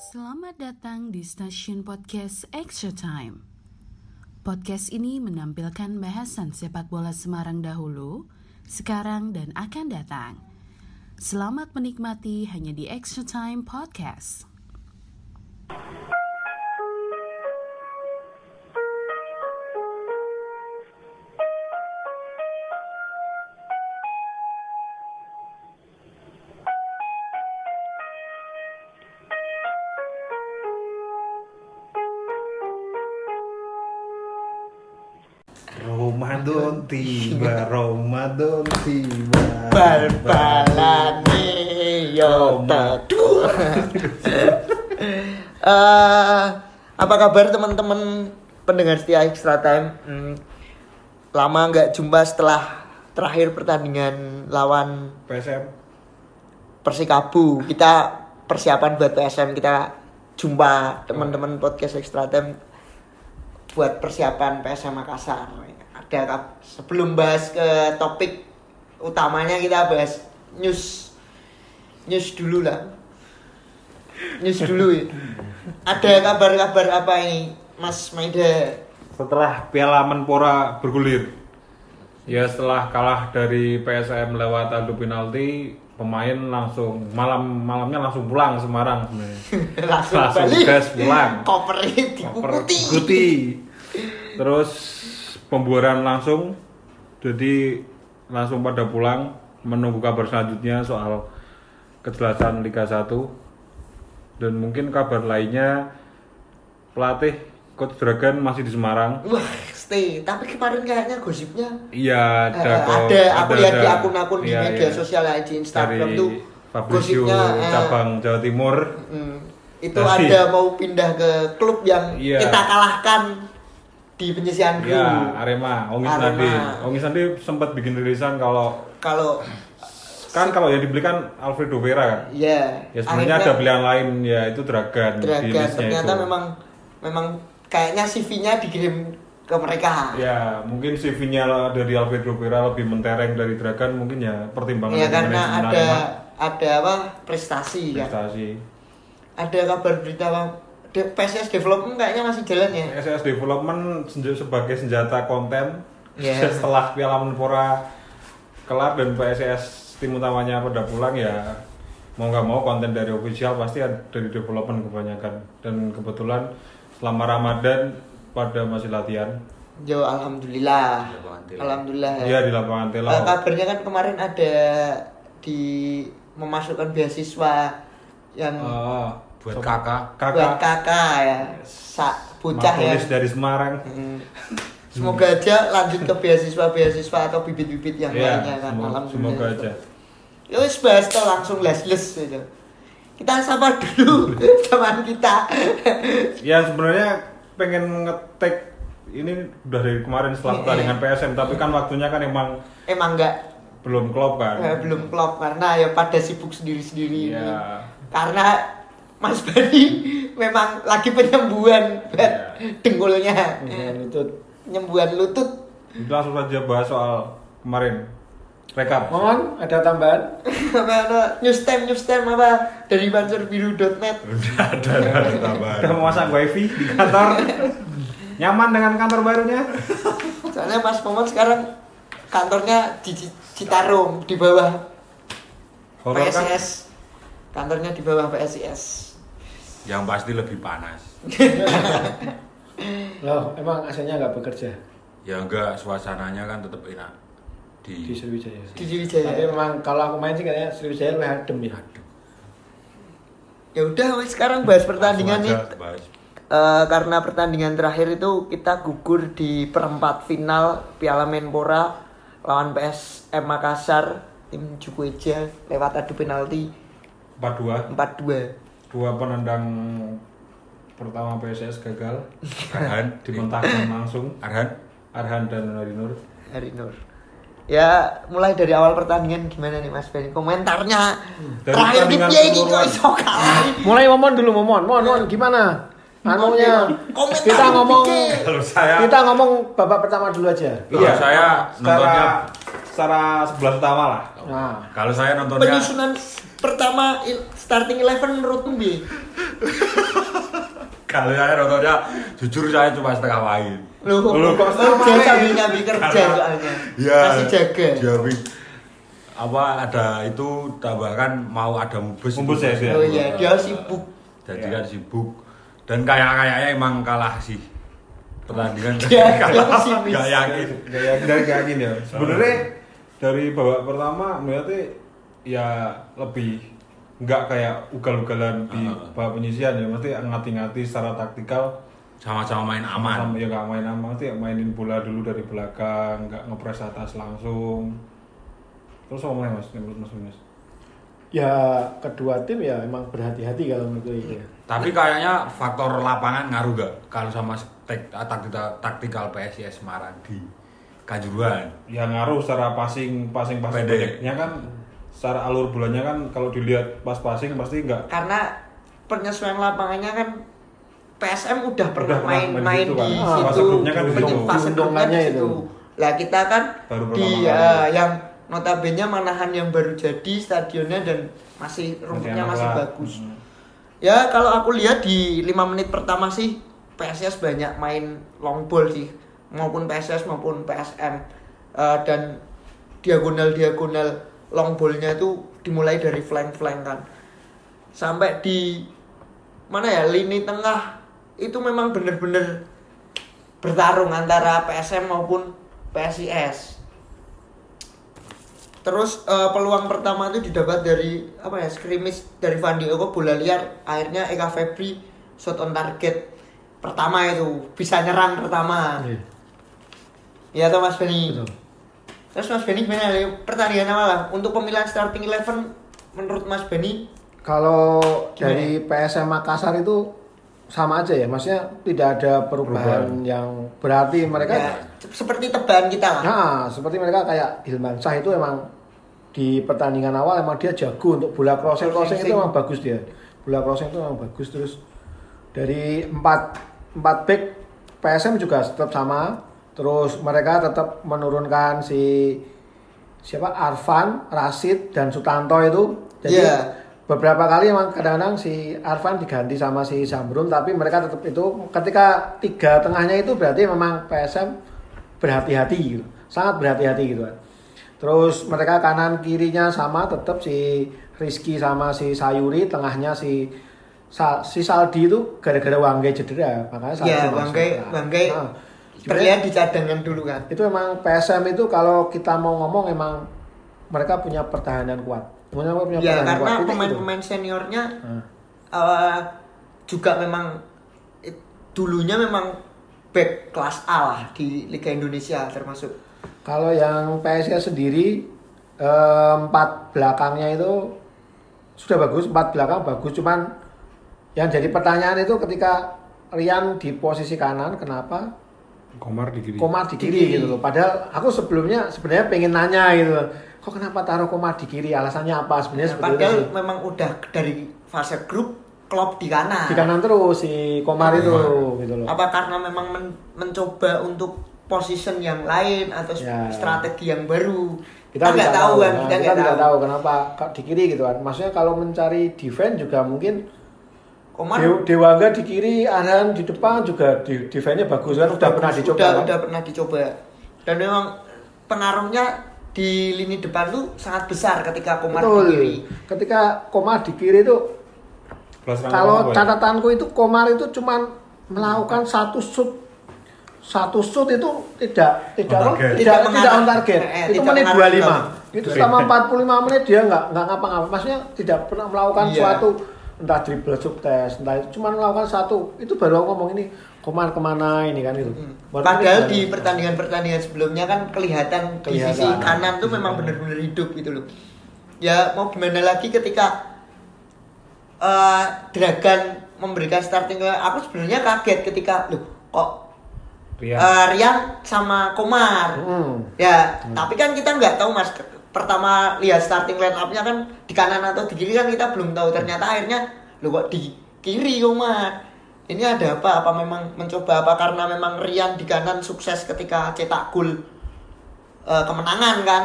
Selamat datang di stasiun podcast Extra Time. Podcast ini menampilkan bahasan sepak bola Semarang dahulu, sekarang, dan akan datang. Selamat menikmati hanya di Extra Time Podcast. Ramadan tiba. bal-balane yo. Eh, apa kabar teman-teman pendengar setia Extra Time? Hmm, lama nggak jumpa setelah terakhir pertandingan lawan PSM. Persikabu. Kita persiapan buat PSM kita jumpa teman-teman podcast Extra Time buat persiapan PSM Makassar. Ada sebelum bahas ke topik utamanya kita bahas news news dulu lah. News dulu ya. Ada kabar-kabar apa ini Mas Maida? Setelah Piala Menpora bergulir. Ya setelah kalah dari PSM lewat adu penalti, pemain langsung malam malamnya langsung pulang Semarang sebenarnya. langsung, Langsung balik. gas pulang. Kopernya Koper dikukuti. Terus pembuaran langsung. Jadi langsung pada pulang menunggu kabar selanjutnya soal kejelasan Liga 1. Dan mungkin kabar lainnya pelatih Coach Dragon masih di Semarang. Wah, stay. Tapi kemarin kayaknya gosipnya Iya, ada Eh, kok- ada, aku lihat di ada. akun-akun di Iya, media iya. sosial ya, di Instagram Dari tuh Fabrizio gosipnya eh, cabang Jawa Timur. mm, itu Dari- ada mau pindah ke klub yang Iya. kita kalahkan di penyisian grup. Ya, Arema, Ongis Arema. Ongis sempat bikin rilisan kalau Kalau kan kalau yang dibeli kan Alfredo Vera kan. ya, Ya sebenarnya ada pilihan lain ya itu Dragan, Dragan ternyata itu. memang memang kayaknya CV-nya dikirim ke mereka. Ya mungkin CV-nya dari Alfredo Vera lebih mentereng dari Dragan mungkin ya pertimbangan Ya dari karena ada Arema, ada apa prestasi kan. prestasi. Ada kabar berita apa De- PSS Development kayaknya masih jalan ya. SS Development senja- sebagai senjata konten Ya. setelah Piala Menpora kelar dan PSS tim utamanya pada pulang ya mau nggak mau konten dari official pasti ada dari development kebanyakan dan kebetulan selama Ramadan pada masih latihan Jo alhamdulillah. Di. Alhamdulillah. Iya di lapangan Tela. Eh, kabarnya kan kemarin ada di memasukkan beasiswa yang Ah, buat so- kakak kakak buat kakak ya, Sa, bocah ya. Dari Semarang. Hmm. Semoga aja lanjut ke beasiswa-beasiswa atau bibit-bibit yang Iya, lainnya kan. semoga, semoga aja. Ya wis bahas toh langsung les-les gitu. Kita sapa dulu teman kita. Ya sebenarnya pengen ngetek ini udah dari kemarin setelah Iya. pertandingan PSM tapi kan waktunya kan emang Emang enggak belum klop kan. eh, belum klop karena ya pada sibuk sendiri-sendiri. Iya. Karena Mas Bani memang lagi penyembuhan buat Iya. dengkulnya. lutut. Penyembuhan lutut. Itu langsung saja bahas soal kemarin. Rekap. Mohon ada tambahan? apa apa news time news time apa dari banserbiru.net udah ada ada ada tambahan Udah memasang wifi di kantor. Nyaman dengan kantor barunya? soalnya Mas Momon sekarang kantornya di Ci- Citarum di bawah Horor kan? Kantornya di bawah PSIS yang pasti lebih panas Loh, emang AC-nya nggak bekerja ya enggak suasananya kan tetap enak di di Sriwijaya. di Sriwijaya Tapi memang kalau aku main sih kayaknya Sriwijaya lebih adem ya. Aduh, ya udah wes sekarang bahas pertandingan nih bahas. Eh, karena pertandingan terakhir itu kita gugur di perempat final Piala Menpora lawan PSM Makassar tim Jukueja lewat adu penalti 4-2. 4-2 Dua penendang pertama PSS gagal. Arhan Dimentahkan langsung. Arhan Arhan dan Hari Nur. Hari Nur. Ya, mulai dari awal pertandingan gimana nih Mas Ben? Komentarnya Dari terakhir di piye iki kok iso kalah? Mulai momon dulu momon. Mon, mon gimana? Anunya Komentar kita ngomong kalau saya kita ngomong babak pertama dulu aja. Kalau saya secara nontonnya secara sebelas utama lah. Nah, kalau saya nontonnya Penyusunan pertama starting eleven menurutmu bi? Kalau saya nontonnya jujur saya cuma setengah main. Loh, Loh, kok main? sambil nyambi kerja soalnya. Iya. Masih jaga. Jamin. Apa ada itu tambahkan mau ada mubes. Mubes ya, dia. Oh iya, dia sibuk. Jadi Ya. kan sibuk. Dan kayak kayaknya emang kalah sih. Pertandingan Dia- dia kalah. pesimis. Gak yakin. Gak yakin, gak yakin ya. Sebenarnya dari babak pertama melihatnya ya lebih nggak kayak ugal-ugalan di Ah. babak penyisian ya. Mesti ngati-ngati secara taktikal. Sama-sama main aman. Sama ya nggak main aman. Mesti mainin bola dulu dari belakang, nggak ngepres atas langsung. Terus apa mas? Menurut mas Yunus? Ya kedua tim ya emang berhati-hati kalau menurut itu ya. Tapi kayaknya faktor lapangan ngaruh gak kalau sama taktikal, PSIS Semarang di Kanjuruhan. Ya ngaruh secara passing, passing passing kan secara alur bolanya kan kalau dilihat pas passing pasti nggak Karena penyesuaian lapangannya kan PSM udah pernah pernah main main main gitu di kan. Ah, situ. grupnya kan di situ. fase Diuntungkannya situ. itu. Lah kita kan Baru di ya, kali. yang notabene Manahan yang baru jadi stadionnya dan masih rumputnya masih lah. bagus. Hmm. Ya kalau aku lihat di 5 menit pertama sih PSS banyak main long ball sih maupun PSS maupun PSM Eh, dan diagonal diagonal long ballnya itu dimulai dari flank flank kan sampai di mana ya lini tengah itu memang bener-bener bertarung antara PSM maupun PSIS Terus eh, peluang pertama itu didapat dari apa ya skrimis dari Van Dijk bola liar akhirnya Eka Febri shot on target pertama itu bisa nyerang pertama. Iya. Ya toh Mas Beni. Betul. Terus Mas Beni gimana nih pertandingan awal lah untuk pemilihan starting eleven menurut Mas Beni Kalau Gimana? dari PSM Makassar itu sama aja ya, maksudnya tidak ada perubahan, Perubahan. yang berarti mereka ya se- seperti tebakan kita lah. Nah, seperti mereka kayak Hilman Shah itu emang di pertandingan awal emang dia jago untuk bola crossing crossing itu emang bagus dia. Bola crossing itu emang bagus terus dari empat empat back PSM juga tetap sama. Terus mereka tetap menurunkan si siapa Arfan, Rasid dan Sutanto itu. Jadi Iya. beberapa kali emang kadang-kadang si Arfan diganti sama si Zamrun tapi mereka tetap itu ketika tiga tengahnya itu berarti memang PSM berhati-hati gitu sangat berhati-hati gitu kan terus mereka kanan kirinya sama tetap si Rizky sama si Sayuri tengahnya si Sa- si Saldi itu gara-gara Wanggai cedera makanya Saldi Ya, masuk. Banggai Nah, Banggai nah, terlihat di cadangan dulu kan. itu emang PSM itu kalau kita mau ngomong emang mereka punya pertahanan kuat punya punya Ya pertahanan karena pemain-pemain seniornya Nah. eh, juga memang it- dulunya memang back kelas A lah di Liga Indonesia termasuk. Kalau yang PSIS sendiri eh, empat belakangnya itu sudah bagus, empat belakang bagus. Cuman yang jadi pertanyaan itu ketika Rian di posisi kanan, kenapa Komar di kiri. Komar di kiri kiri. gitu loh. Padahal aku sebelumnya sebenarnya pengen nanya gitu. Kok kenapa taruh Komar di kiri? Alasannya apa? Sebenarnya itu Padahal sih. memang udah dari fase grup klub di kanan. Di kanan terus si Komar itu gitu loh. Apa karena memang men- mencoba untuk position yang lain atau Ya. strategi yang baru? kita nggak tahu kan, kita nggak tahu. tahu kenapa kok di kiri gitu kan. Maksudnya kalau mencari defense juga mungkin Komar Dew- Dewangga di kiri, Arhan di depan juga di defense-nya bagus kan udah pernah dicoba. Udah, kan? udah pernah dicoba. Dan memang pengaruhnya di lini depan tuh sangat besar ketika Komar Betul. di kiri. Ketika Komar di kiri itu kalau ya? catatanku itu Komar itu cuman melakukan satu shoot satu shoot itu tidak tidak On tidak Tidak tidak, on target. eh, itu tidak menit mengarah 25. ke- Itu selama 45 menit dia nggak nggak ngapa-ngapa. Maksudnya tidak pernah melakukan Iya. suatu entah dribble sukses, entah itu cuma melakukan satu. Itu baru aku ngomong ini Komar ke mana ini kan itu. Hmm. Padahal di pertandingan-pertandingan sebelumnya kan kelihatan, di Kelihatan. sisi kanan tuh memang benar-benar hidup gitu loh. Ya mau gimana lagi ketika eh Dragan memberikan starting aku sebenarnya kaget ketika loh kok Rian. eh, Rian sama Komar. Hmm. Ya, tapi kan kita nggak tahu mas. Pertama lihat starting line up-nya kan di kanan atau di kiri kan kita belum tahu. Ternyata akhirnya lo kok di kiri Komar. Ini ada apa? Apa memang mencoba apa karena memang Rian di kanan sukses ketika cetak gol eh, kemenangan kan?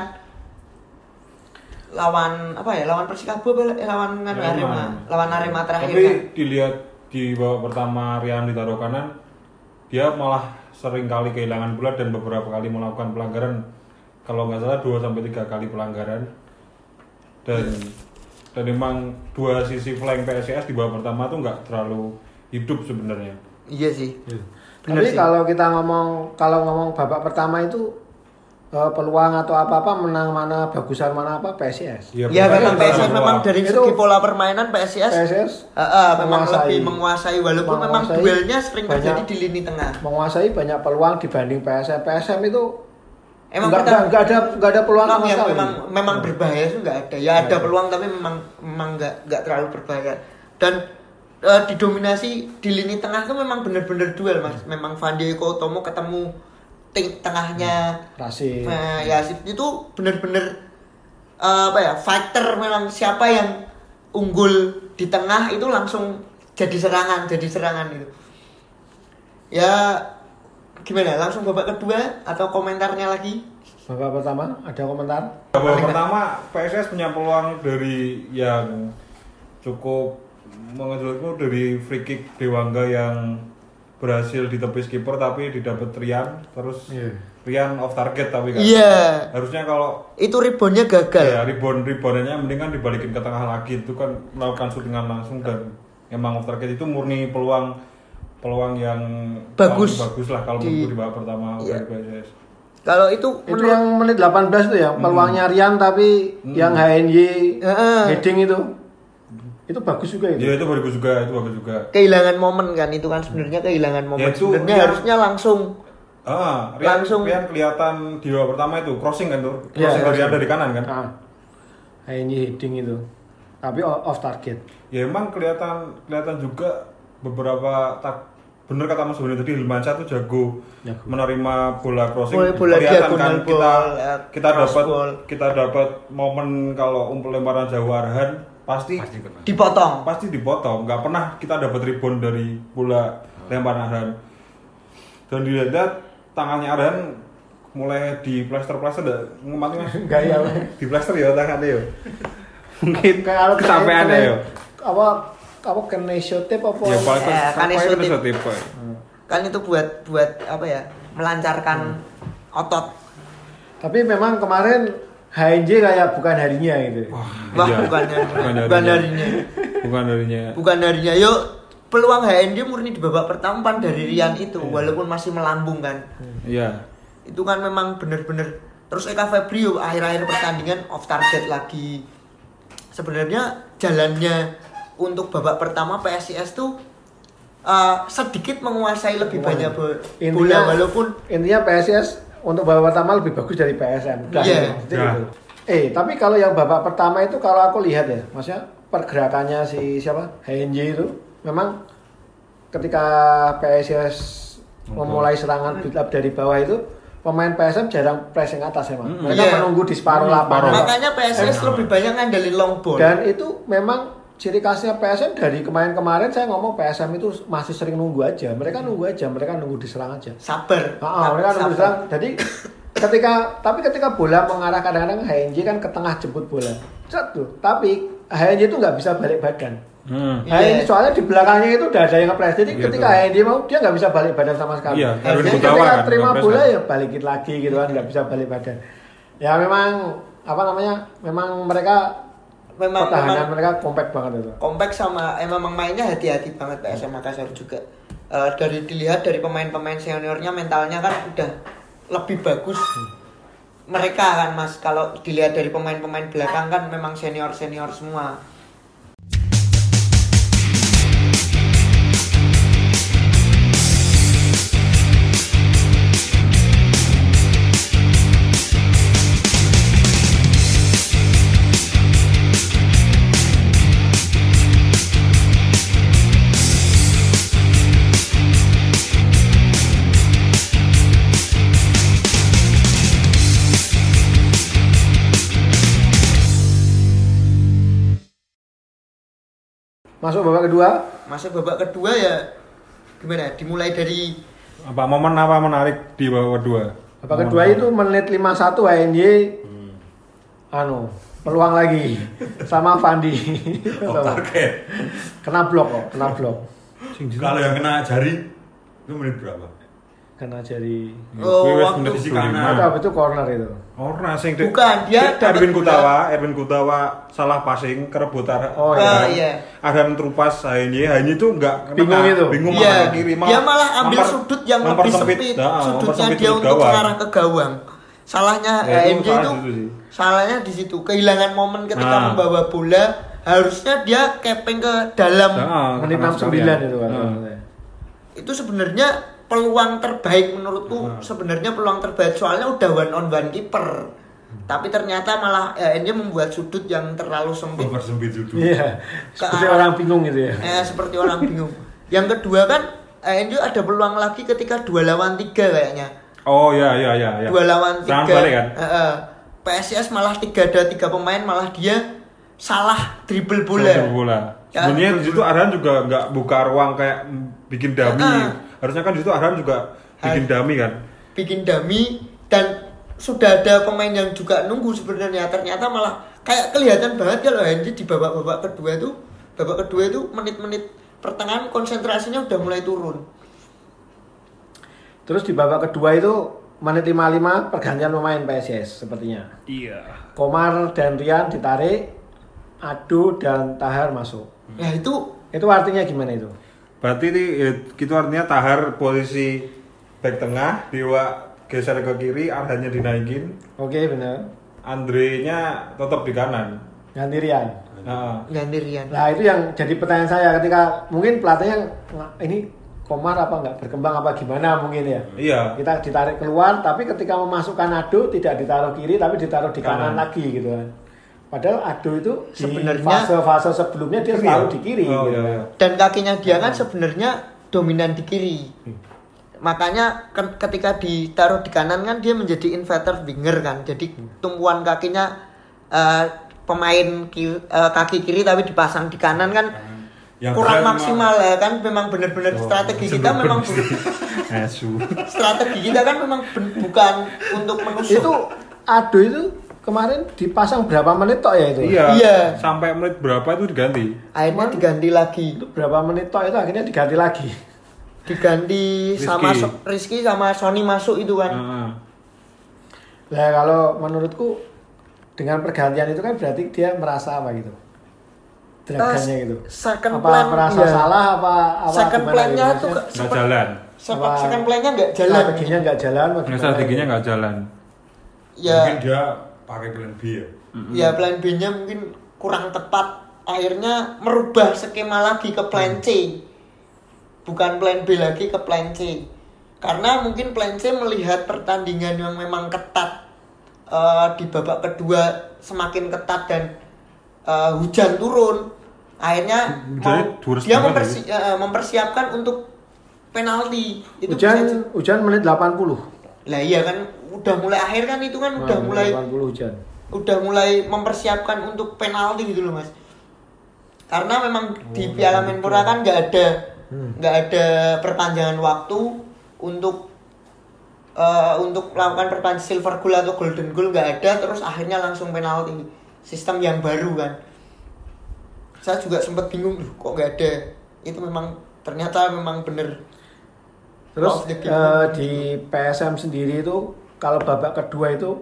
lawan apa ya lawan Persikabo eh, lawan Arema. Arema lawan Arema terakhir Tapi kan dilihat di babak pertama Rian ditaruh kanan, dia malah sering kali kehilangan bola dan beberapa kali melakukan pelanggaran. Kalau nggak salah 2 sampai tiga kali pelanggaran. Dan dan memang dua sisi flank PSIS di babak pertama tuh nggak terlalu hidup sebenarnya. iya sih Bener Tapi sih. kalau kita ngomong kalau ngomong babak pertama itu eh, peluang atau apa-apa menang mana bagusan mana apa PSIS. ya benar, memang PSIS peluang. memang dari Itu- segi pola permainan PSIS PSIS eh, eh, memang menguasai. lebih menguasai walaupun memang Menguasai duelnya sering banyak- terjadi di lini tengah menguasai banyak peluang dibanding PSM. PSM itu Emang nggak, kita- nggak- ada nggak ada peluang sama ya sekali. memang memang berbahaya itu nggak ada. Ya ada peluang tapi memang memang nggak nggak terlalu berbahaya. Dan eh, didominasi di lini tengah itu memang benar-benar duel mas. Memang Fandi Eko Tomo ketemu tengahnya Rasi. Nah, ya itu benar-benar eh, apa ya fighter memang siapa yang unggul di tengah itu langsung jadi serangan jadi serangan itu ya gimana? Langsung babak kedua atau komentarnya lagi? Babak pertama ada komentar? Babak pertama PSS punya peluang dari yang cukup mengejutku dari free kick Dewangga yang berhasil ditepis kiper tapi didapat Rian. Terus Iya. Rian off target tapi kan? Iya. Harusnya kalau itu reboundnya gagal. Ya rebound reboundnya mendingan dibalikin ke tengah lagi. Itu kan melakukan syutingan langsung dan emang off target. Itu murni peluang peluang yang Bagus. bagus lah kalau Di- di babak pertama Iya. dari PSS kalau itu Itu menurut yang menit 18 itu ya, peluangnya Rian tapi yang HNY Heeh. heading itu. Itu bagus juga itu. ya itu bagus juga itu bagus juga kehilangan momen kan itu kan sebenarnya kehilangan momen Ya, itu sebenarnya harusnya langsung Ah, Rian, Langsung- Rian kelihatan di babak pertama itu crossing kan tuh, Iya, crossing dari crossing. dari kanan kan. Nah, HNY heading itu. Tapi off target. Ya emang kelihatan kelihatan juga beberapa tak bener kata Mas Boni tadi Hilmansyah tuh jago Jago. menerima bola crossing. Bola- bola kelihatan kan ball, kita ya, kita dapat kita dapat momen kalau umpul lemparan jauh Arhan pasti Pasti dipotong pasti dipotong. Nggak pernah kita dapat rebound dari bola lemparan Arhan. Dan dilihat tangannya Arhan mulai di plaster-plaster dah ngumati mas Enggak ya. di plaster ya tangannya ya mungkin kesampaian ya Apa apa kinesotip apa? ya paling Ya, kan sampai isotif. itu tipe kan itu buat buat apa ya melancarkan otot Tapi memang kemarin HNJ kayak bukan harinya gitu. Wah, Iya. bukan bukan, bukan harinya. bukan darinya Bukan harinya. Yuk, peluang HND murni di babak pertama pan dari Rian itu walaupun masih melambung kan. iya Itu kan memang bener-bener terus Eka Febrio akhir-akhir pertandingan off target lagi. Sebenarnya jalannya untuk babak pertama PSIS tuh uh, sedikit menguasai lebih banyak bo- bola Intinya walaupun intinya PSS untuk babak pertama lebih bagus dari PSM. Iya. gitu. Ya. Eh, tapi kalau yang babak pertama itu kalau aku lihat ya, maksudnya pergerakannya si siapa? HNJ itu memang ketika PSS memulai serangan build up dari bawah itu pemain PSM jarang pressing atas emang. Mereka Iya. menunggu di separuh Hmm, lapangan. makanya PSIS lebih banyak ngandelin long ball. Dan itu memang ciri khasnya PSM dari kemarin-kemarin saya ngomong PSM itu masih sering nunggu aja. Mereka nunggu aja, mereka nunggu diserang aja. sabar. Ah, mereka nunggu diserang. Jadi ketika tapi ketika bola mengarah kadang-kadang HNJ kan ke tengah jemput bola. Cet tuh. Tapi HNJ itu nggak bisa balik badan. hmm. HNJ soalnya di belakangnya itu udah ada yang ngepres. Jadi Iya, ketika. HNJ mau dia nggak bisa balik badan sama sekali. Iya, Jadi Erwin ketika kan, terima bola kan. ya balikin lagi gitu kan nggak bisa balik badan. Ya memang apa namanya? Memang mereka Memang pertahanan memang mereka kompak banget itu. kompleks sama eh memang mainnya hati-hati banget PSM Makassar juga. Eh, dari dilihat dari pemain-pemain seniornya mentalnya kan udah lebih bagus mereka kan mas kalau dilihat dari pemain-pemain belakang kan memang senior-senior semua Masuk babak kedua, masuk babak kedua ya gimana? Dimulai dari apa momen apa menarik di babak kedua? Babak kedua itu menit 51 HNJ anu peluang lagi. Sama Fandi. Off target. kena blok kok, kena blok. Kalau yang kena jari itu menit berapa? Kena jari. Oh, waktu- 25. kanan. Apa itu corner itu? Ora sing Bukan, dia Erwin. Kutawa, Erwin Kutawa salah passing kerebut arah. Oh, iya. Adam- iya. Adam terupas Haini, Haini itu enggak Bingung itu. Bingung Iya, malah kiri dia malah ambil sudut yang lebih sempit. Nah, Sudutnya dia sudut untuk gawang. mengarah ke gawang. Salahnya Ya, itu salahnya di situ. Kehilangan momen ketika Nah. membawa bola, harusnya dia kepeng ke dalam. Nah, Menit kena 69 sekalian. itu kan. Nah. Itu sebenarnya peluang terbaik menurutku. Nah. Sebenarnya peluang terbaik soalnya udah one on one kiper. Tapi ternyata malah AMD membuat sudut yang terlalu sempit. Mempersempit sudut. Iya. Seperti arah- orang bingung gitu ya. Eh, seperti orang bingung. Yang kedua kan ANU ada peluang lagi ketika dua lawan tiga kayaknya. Oh ya ya ya ya. Dua lawan tiga. balik kan? Eh, eh. PSIS malah tiga ada tiga pemain malah dia salah dribble bola. Dribble bola. Ya, Sebenarnya situ Arhan juga nggak buka ruang kayak bikin dummy. Ah. Harusnya kan di situ Arhan juga bikin dummy kan. Bikin dummy dan sudah ada pemain yang juga nunggu sebenarnya ternyata malah kayak kelihatan banget kalau Hendy di babak-babak kedua itu babak kedua itu menit-menit pertengahan konsentrasinya udah mulai turun. Terus di babak kedua itu menit 55 pergantian pemain PSIS sepertinya. Iya. Komar dan Rian ditarik, Adu dan Tahar masuk. Nah itu Itu artinya gimana itu? Berarti ini ya, itu artinya Tahar posisi back tengah, Dewa geser ke kiri, Arhannya dinaikin, Oke benar. Andre-nya tetap di kanan. Ganti Rian. Nah, ganti Rian. Nah itu yang jadi pertanyaan saya ketika mungkin pelatihnya "Nga- ini Komar apa nggak berkembang apa gimana mungkin ya. iya. Kita ditarik keluar tapi ketika memasukkan Ado tidak ditaruh kiri tapi ditaruh di kanan, Kanan. lagi gitu kan. Padahal Ado itu Sebenarnya- fase-fase sebelumnya dia Kiri selalu ya? di kiri Oh, gitu. iya, iya. dan kakinya dia kan sebenarnya dominan di kiri. Makanya ke- ketika ditaruh di kanan kan dia menjadi inverter winger kan. Jadi tumpuan kakinya eh, pemain ki- eh, kaki kiri tapi dipasang di kanan kan Yang kurang maksimal ya kan. Memang benar-benar strategi kita memang strategi kita kan memang bukan untuk menusuk. Itu Ado itu kemarin dipasang berapa menit tok ya itu? Iya. Iya. Sampai menit berapa itu diganti? akhirnya diganti lagi. Itu berapa menit tok itu akhirnya diganti lagi. Diganti Rizky. sama So- Rizky sama Sony masuk itu kan. Heeh. Nah kalau menurutku dengan pergantian itu kan berarti dia merasa apa gitu? Dragannya gitu. second apa plan, merasa iya. salah apa apa second gimana plan-nya gitu? tuh Nggak jalan. Apa- second plan-nya nggak jalan. strateginya nggak jalan strateginya gitu? nggak jalan. Ya, Mungkin dia pakai plan B ya. ya plan B-nya mungkin kurang tepat. Akhirnya merubah skema lagi ke plan C. Bukan plan B lagi ke plan C. Karena mungkin plan C melihat pertandingan yang memang ketat eh, di babak kedua semakin ketat dan eh, hujan turun. Akhirnya mau- dia mempersi- eh, mempersiapkan untuk penalti. Itu hujan hujan menit 80 Lah iya kan udah mulai akhir kan itu kan udah Nah, mulai 80 hujan. udah mulai mempersiapkan untuk penalti gitu loh mas. Karena memang di Piala Menpora kan nggak ada nggak ada perpanjangan waktu untuk eh, untuk melakukan perpanjangan silver goal atau golden goal nggak ada. Terus akhirnya langsung penalti. Sistem yang baru kan. Saya juga sempat bingung "Duh, kok nggak ada? Itu memang ternyata memang bener. Terus eh, di PSM sendiri itu kalau babak kedua itu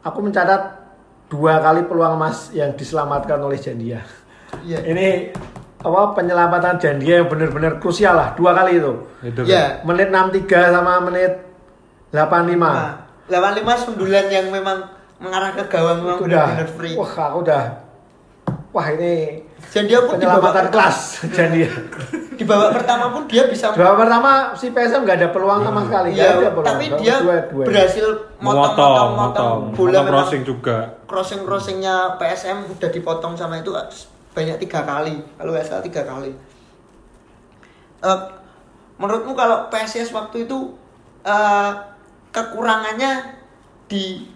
aku mencatat dua kali peluang emas yang diselamatkan oleh Jandia Iya. ini apa penyelamatan Jandia yang benar-benar krusial lah dua kali itu Header. Ya. menit 63 sama menit 85 Nah, lawan lima sundulan yang memang mengarah ke gawang memang benar-benar free. wah aku udah wah ini Dan dia pun di babak, penyelamatan kelas Jandia di babak pertama pun dia bisa babak pertama si PSM nggak ada peluang sama sekali nggak Iya, ada peluang. tapi dia kedua, dua. berhasil Motong, motong-motong motong, bola motong memang crossing juga. crossing-crossingnya PSM udah dipotong sama itu banyak tiga kali kalau nggak salah tiga kali. Eh, menurutmu kalau PSIS waktu itu eh, kekurangannya di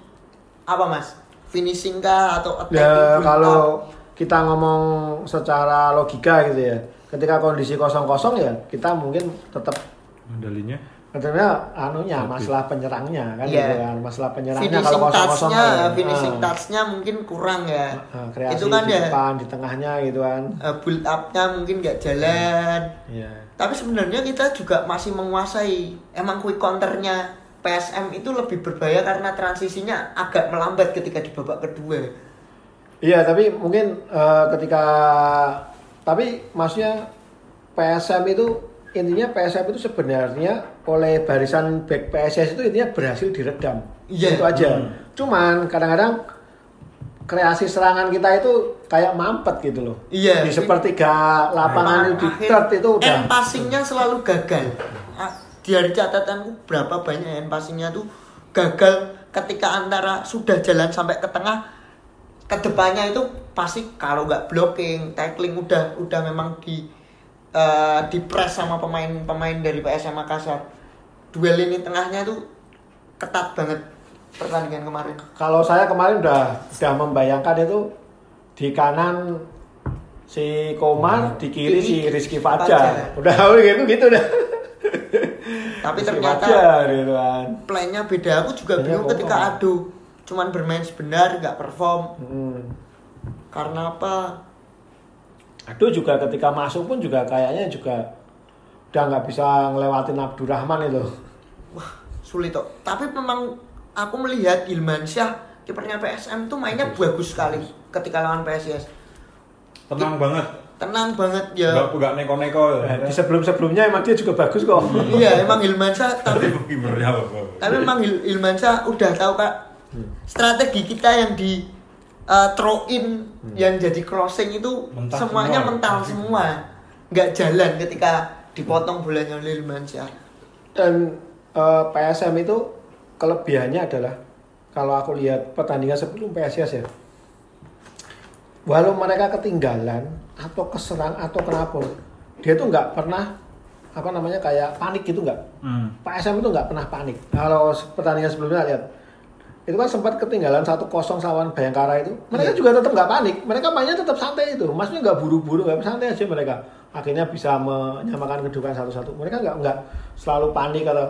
apa mas? Finishing kah atau attacking? Ya kalau up? Kita ngomong secara logika gitu ya, ketika kondisi kosong-kosong ya kita mungkin tetap Mandalinya. Sebenarnya anunya masalah penyerangnya kan Iya. gitu kan. Masalah penyerangnya finishing kalau kosong-kosong touch-nya kan. finishing Ah. touch-nya mungkin kurang ya Ah, kreasi itu kan di ya depan, di tengahnya gitu kan. eh, build up-nya mungkin nggak jalan Iya. tapi sebenarnya kita juga masih menguasai emang quick counternya PSM itu lebih berbahaya karena transisinya agak melambat ketika di babak kedua Iya, tapi mungkin eh, ketika tapi maksudnya PSM itu intinya PSM itu sebenarnya oleh barisan back PSS itu intinya berhasil diredam. Iya. Itu aja. Hmm. Cuman kadang-kadang kreasi serangan kita itu kayak mampet gitu loh. Iya. Di sepertiga lapangan itu di third itu udah. end passingnya selalu gagal di hari catatanku berapa banyak end passingnya tuh gagal ketika antara sudah jalan sampai ke tengah ke depannya itu pasti kalau nggak blocking tackling udah udah memang di eh, di press sama pemain-pemain dari PSM Makassar. Duel ini tengahnya tuh ketat banget pertandingan kemarin. Kalau saya kemarin udah udah membayangkan itu di kanan si Komar, di kiri si Rizky Fajar. Udah gitu gitu dah. tapi Rizky ternyata Fajar, gitu kan. plannya beda. Aku juga bingung ketika adu cuman bermain sebenar nggak perform. Hmm. karena apa? Aduh juga ketika masuk pun juga kayaknya juga udah nggak bisa ngelewatin Abdurrahman itu. wah sulit kok tapi memang aku melihat Ilman Syah kipernya PSM tuh mainnya bagus sekali ketika lawan PSIS tenang banget. Tenang banget ya. Nggak nggak neko-neko Nah, di sebelum-sebelumnya emang dia juga bagus kok. iya emang Ilman Syah tapi Tapi tapi memang Il- Ilman Syah udah tahu kak strategi kita yang di uh, throw in yang jadi crossing itu Mentah semuanya semua. mental semua nggak jalan ketika dipotong bolanya oleh Ilman Syah Dan eh, PSM itu kelebihannya adalah kalau aku lihat pertandingan sebelum PSIS ya. Walau mereka ketinggalan atau keserang atau kenapa, dia tuh nggak pernah apa namanya kayak panik gitu nggak. Hmm. PSM itu nggak pernah panik. Kalau pertandingan sebelumnya lihat, itu kan sempat ketinggalan 1-0 lawan Bayangkara itu. Mereka Iya. juga tetap nggak panik. Mereka mainnya tetap santai itu. Maksudnya nggak buru-buru, nggak santai aja mereka. Akhirnya bisa menyamakan kedudukan satu-satu. Mereka nggak nggak selalu panik atau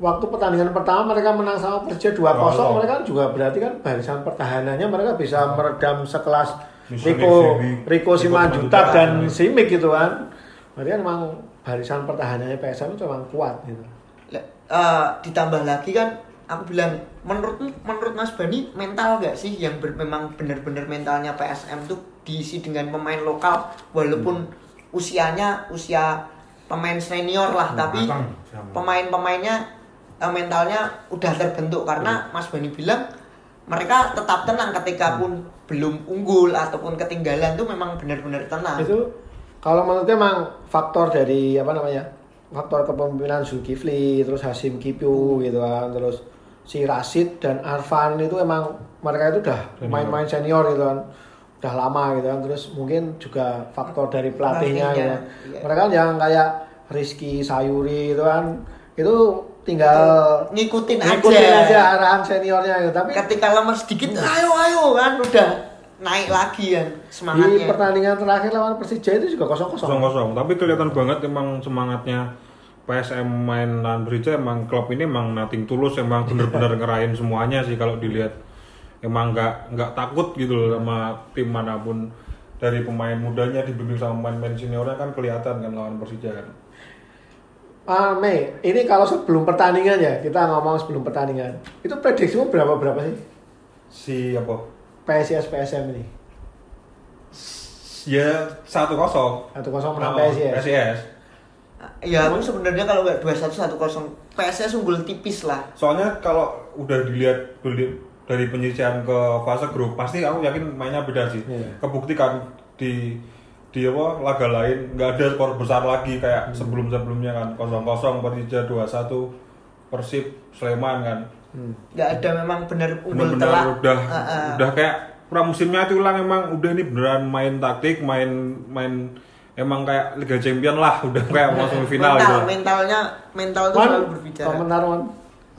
waktu pertandingan pertama mereka menang sama Persija 2-0, Oh. mereka kan juga berarti kan barisan pertahanannya mereka bisa meredam sekelas Rico Rico Simanjuntak dan. Simic gitu kan. Berarti kan memang barisan pertahanannya PSM itu memang kuat gitu. Le- eh, ditambah lagi kan aku bilang menurut menurut Mas Bani mental gak sih yang ber- memang benar-benar mentalnya PSM tuh diisi dengan pemain lokal walaupun usianya usia pemain senior lah tapi matang, sama. pemain-pemainnya eh, mentalnya udah terbentuk. Karena Mas Bani bilang mereka tetap tenang ketika pun belum unggul ataupun ketinggalan tuh memang benar-benar tenang. itu kalau menurutnya emang faktor dari apa namanya faktor kepemimpinan Zulkifli terus Hasim Kipu gitu kan terus si Rashid dan Arfan itu emang mereka itu udah main-main senior gitu kan. Udah lama gitu kan. Terus mungkin juga faktor dari pelatihnya gitu kan. Iya. mereka kan yang kayak Rizky Sayuri itu kan. Itu tinggal Ngikutin ngikutin aja. aja arahan seniornya gitu. Tapi ketika lemah sedikit ayo ayo kan. Udah naik lagi di semangatnya. Pertandingan terakhir lawan Persija itu juga kosong kosong kosong kosong tapi kelihatan banget emang semangatnya PSM main lawan Persija emang klub ini emang nating tulus emang bener-bener ngerain semuanya sih kalau dilihat emang nggak nggak takut gitu loh sama tim mana pun dari pemain mudanya dibimbing sama pemain-pemain seniornya kan kelihatan kan lawan Persija kan Ah, Mei, ini kalau sebelum pertandingan ya, kita ngomong sebelum pertandingan. Itu prediksimu berapa berapa sih? si apa PSIS PSM ini. ya satu kosong Satu kosong menang PSIS. PSIS ya aku sebenarnya kalau nggak dua satu satu kosong PSS unggul tipis lah. Soalnya kalau udah dilihat dili- dari penyisian ke fase grup pasti aku yakin mainnya beda sih. Iya. kebuktikan di di apa laga lain nggak ada skor besar lagi kayak sebelum sebelumnya kan. Kosong kosong Persija dua satu Persib Sleman kan. Hmm. nggak ada memang benar unggul telak. udah Ah, ah. udah kayak pramusimnya itu ulang emang. Udah ini beneran main taktik main main emang kayak Liga Champion lah udah kayak masuk final mental gitu mentalnya mental itu selalu berbicara komentar Wan.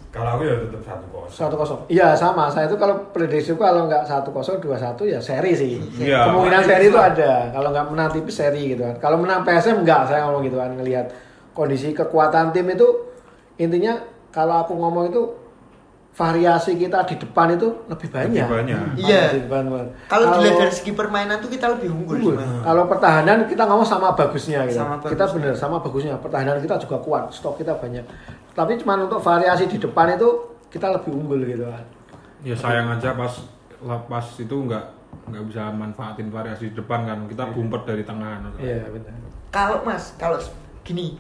Kalau aku ya tetap satu kosong. Satu kosong. Iya sama. Saya itu kalau prediksi kalau nggak satu kosong dua satu ya seri sih. Iya. Kemungkinan seri itu ada. Kalau nggak menang tipis seri gitu kan. Kalau menang PSM enggak saya ngomong gitu kan ngelihat kondisi kekuatan tim itu intinya kalau aku ngomong itu variasi kita di depan itu lebih banyak. Lebih banyak. Iya. Di depan, Bang. Kalau dilihat dari segi permainan tuh kita lebih unggul. Unggul. Kalau pertahanan kita ngomong sama bagusnya gitu. Sama kita bagusnya. bener sama bagusnya. Pertahanan kita juga kuat, stok kita banyak. Tapi cuma untuk variasi di depan itu kita lebih unggul gitu kan. Ya sayang aja pas pas itu nggak nggak bisa manfaatin variasi di depan kan. Kita bumpet dari tengah. Iya benar. Kalau Mas, kalau gini,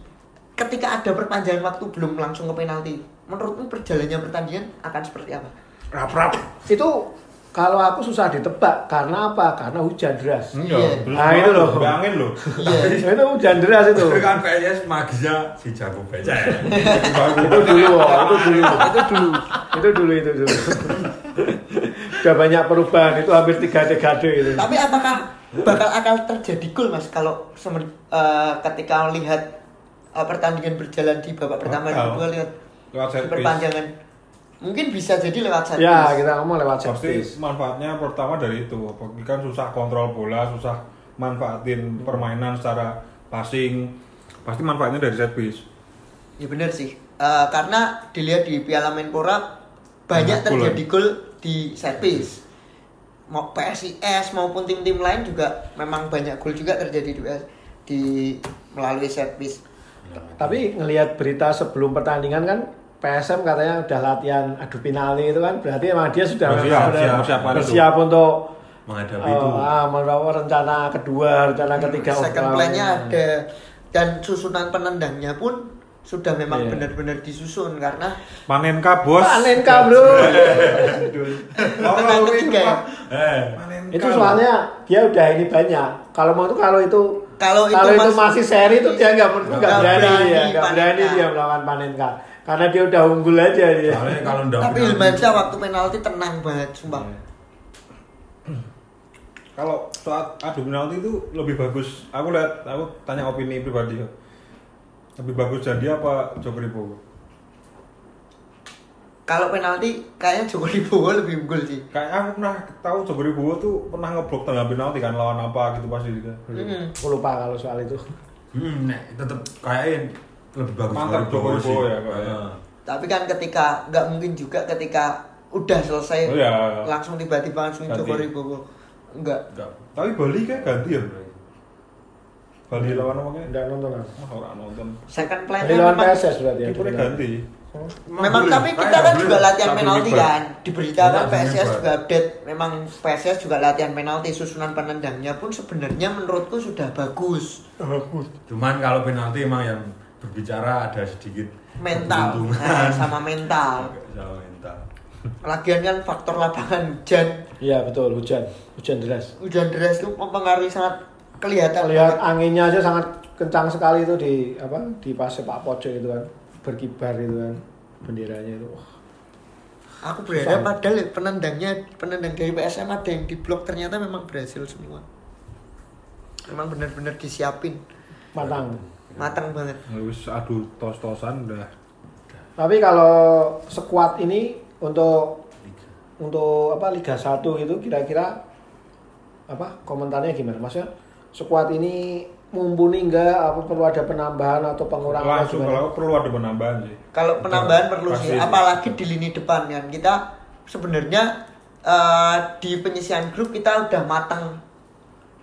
ketika ada perpanjangan waktu belum langsung ke penalti, menurutmu perjalannya pertandingan akan seperti apa? Rap rap. Itu kalau aku susah ditebak karena apa? Karena hujan deras. Iya. belum Nah, itu loh. Udah angin loh. Iya. itu hujan deras itu. Tapi kan PSS magisnya si jago becek. itu dulu, oh, itu dulu. itu dulu. itu dulu itu dulu. Udah banyak perubahan itu hampir tiga dekade itu. Tapi apakah bakal akan terjadi gol Mas kalau semen- eh, ketika melihat eh, pertandingan berjalan di babak pertama dan kedua lihat Lewat piece. perpanjangan? Mungkin bisa jadi lewat set Ya, kita ngomong lewat set Pasti manfaatnya pertama dari itu. Kan susah kontrol bola, susah manfaatin permainan secara passing. Pasti manfaatnya dari set piece. Ya benar sih. Eh, karena dilihat di Piala Menpora banyak terjadi gol di set piece. Mau PSIS maupun tim-tim lain juga memang banyak gol juga terjadi di, di melalui set piece. Tapi ngelihat berita sebelum pertandingan kan PSM katanya udah latihan adu penalti itu kan berarti emang dia sudah Bersiap, siap, sudah persiapan itu. bersiap untuk Menghadapi oh, itu. ah, rencana kedua, rencana ketiga. Second plan-nya ada dan susunan penendangnya pun sudah memang Iya. benar-benar disusun karena Panenka bos. Panenka bro. Menang ketiga ya? Eh, itu soalnya dia udah ini banyak. Kalau mau kalau itu Kalau itu kalau itu mas- masih seri itu dia nggak nggak Nggak berani, berani ya, nggak berani dia melawan Panenka karena dia udah unggul aja dia. soalnya kalau ndak tapi Ilmansyah waktu penalti tenang banget sumpah. Kalau saat adu penalti itu lebih bagus. Aku lihat, aku tanya opini pribadi. ya. Lebih bagus jadi apa Joko Wibowo? Kalau penalti kayaknya Joko Wibowo lebih unggul sih. Kayak aku pernah tahu Joko Wibowo tuh pernah ngeblok tengah penalti kan lawan apa gitu pasti juga. Mm. Aku lupa kalau soal itu. Hmm, nek tetep kayaknya lebih bagus Mantap Joko Joko Wibowo Wibowo sih. ya, kayaknya. Heeh. Tapi kan ketika nggak mungkin juga ketika udah selesai Oh, iya. langsung tiba-tiba langsung Ganti. Joko Wibowo. Enggak. Enggak. Tapi Bali kayak ganti ya. Bali lawan apa kayak? Udah nonton orang nonton. Second Dari plan-nya lawan memang PSS berarti ya. Ganti. Memang boleh. tapi kita kan boleh. juga latihan penalti kan. Diberitakan Enggak, PSS juga update. Memang PSS juga latihan penalti susunan penendangnya pun sebenarnya menurutku sudah bagus. Cuman kalau penalti emang yang berbicara ada sedikit Mental nah, sama mental. sama mental. Lagian kan faktor lapangan hujan. Iya betul hujan, hujan deras. Hujan deras itu mempengaruhi sangat kelihatan. Lihat anginnya aja sangat kencang sekali itu di apa di pas sepak pojok itu kan berkibar itu kan benderanya itu. Wah, Aku berharap padahal ya penendangnya penendang dari PSM ada yang diblok ternyata memang berhasil semua. Memang benar-benar disiapin matang. matang banget. Terus adu tos-tosan udah. Tapi kalau sekuat ini untuk untuk apa Liga 1 itu kira-kira apa komentarnya gimana? Maksudnya sekuat ini mumpuni enggak apa perlu ada penambahan atau pengurangan Langsung kalau perlu ada penambahan sih. Kalau penambahan perlu sih, apalagi di lini depan kan. Kita sebenarnya eh, di penyisian grup kita udah matang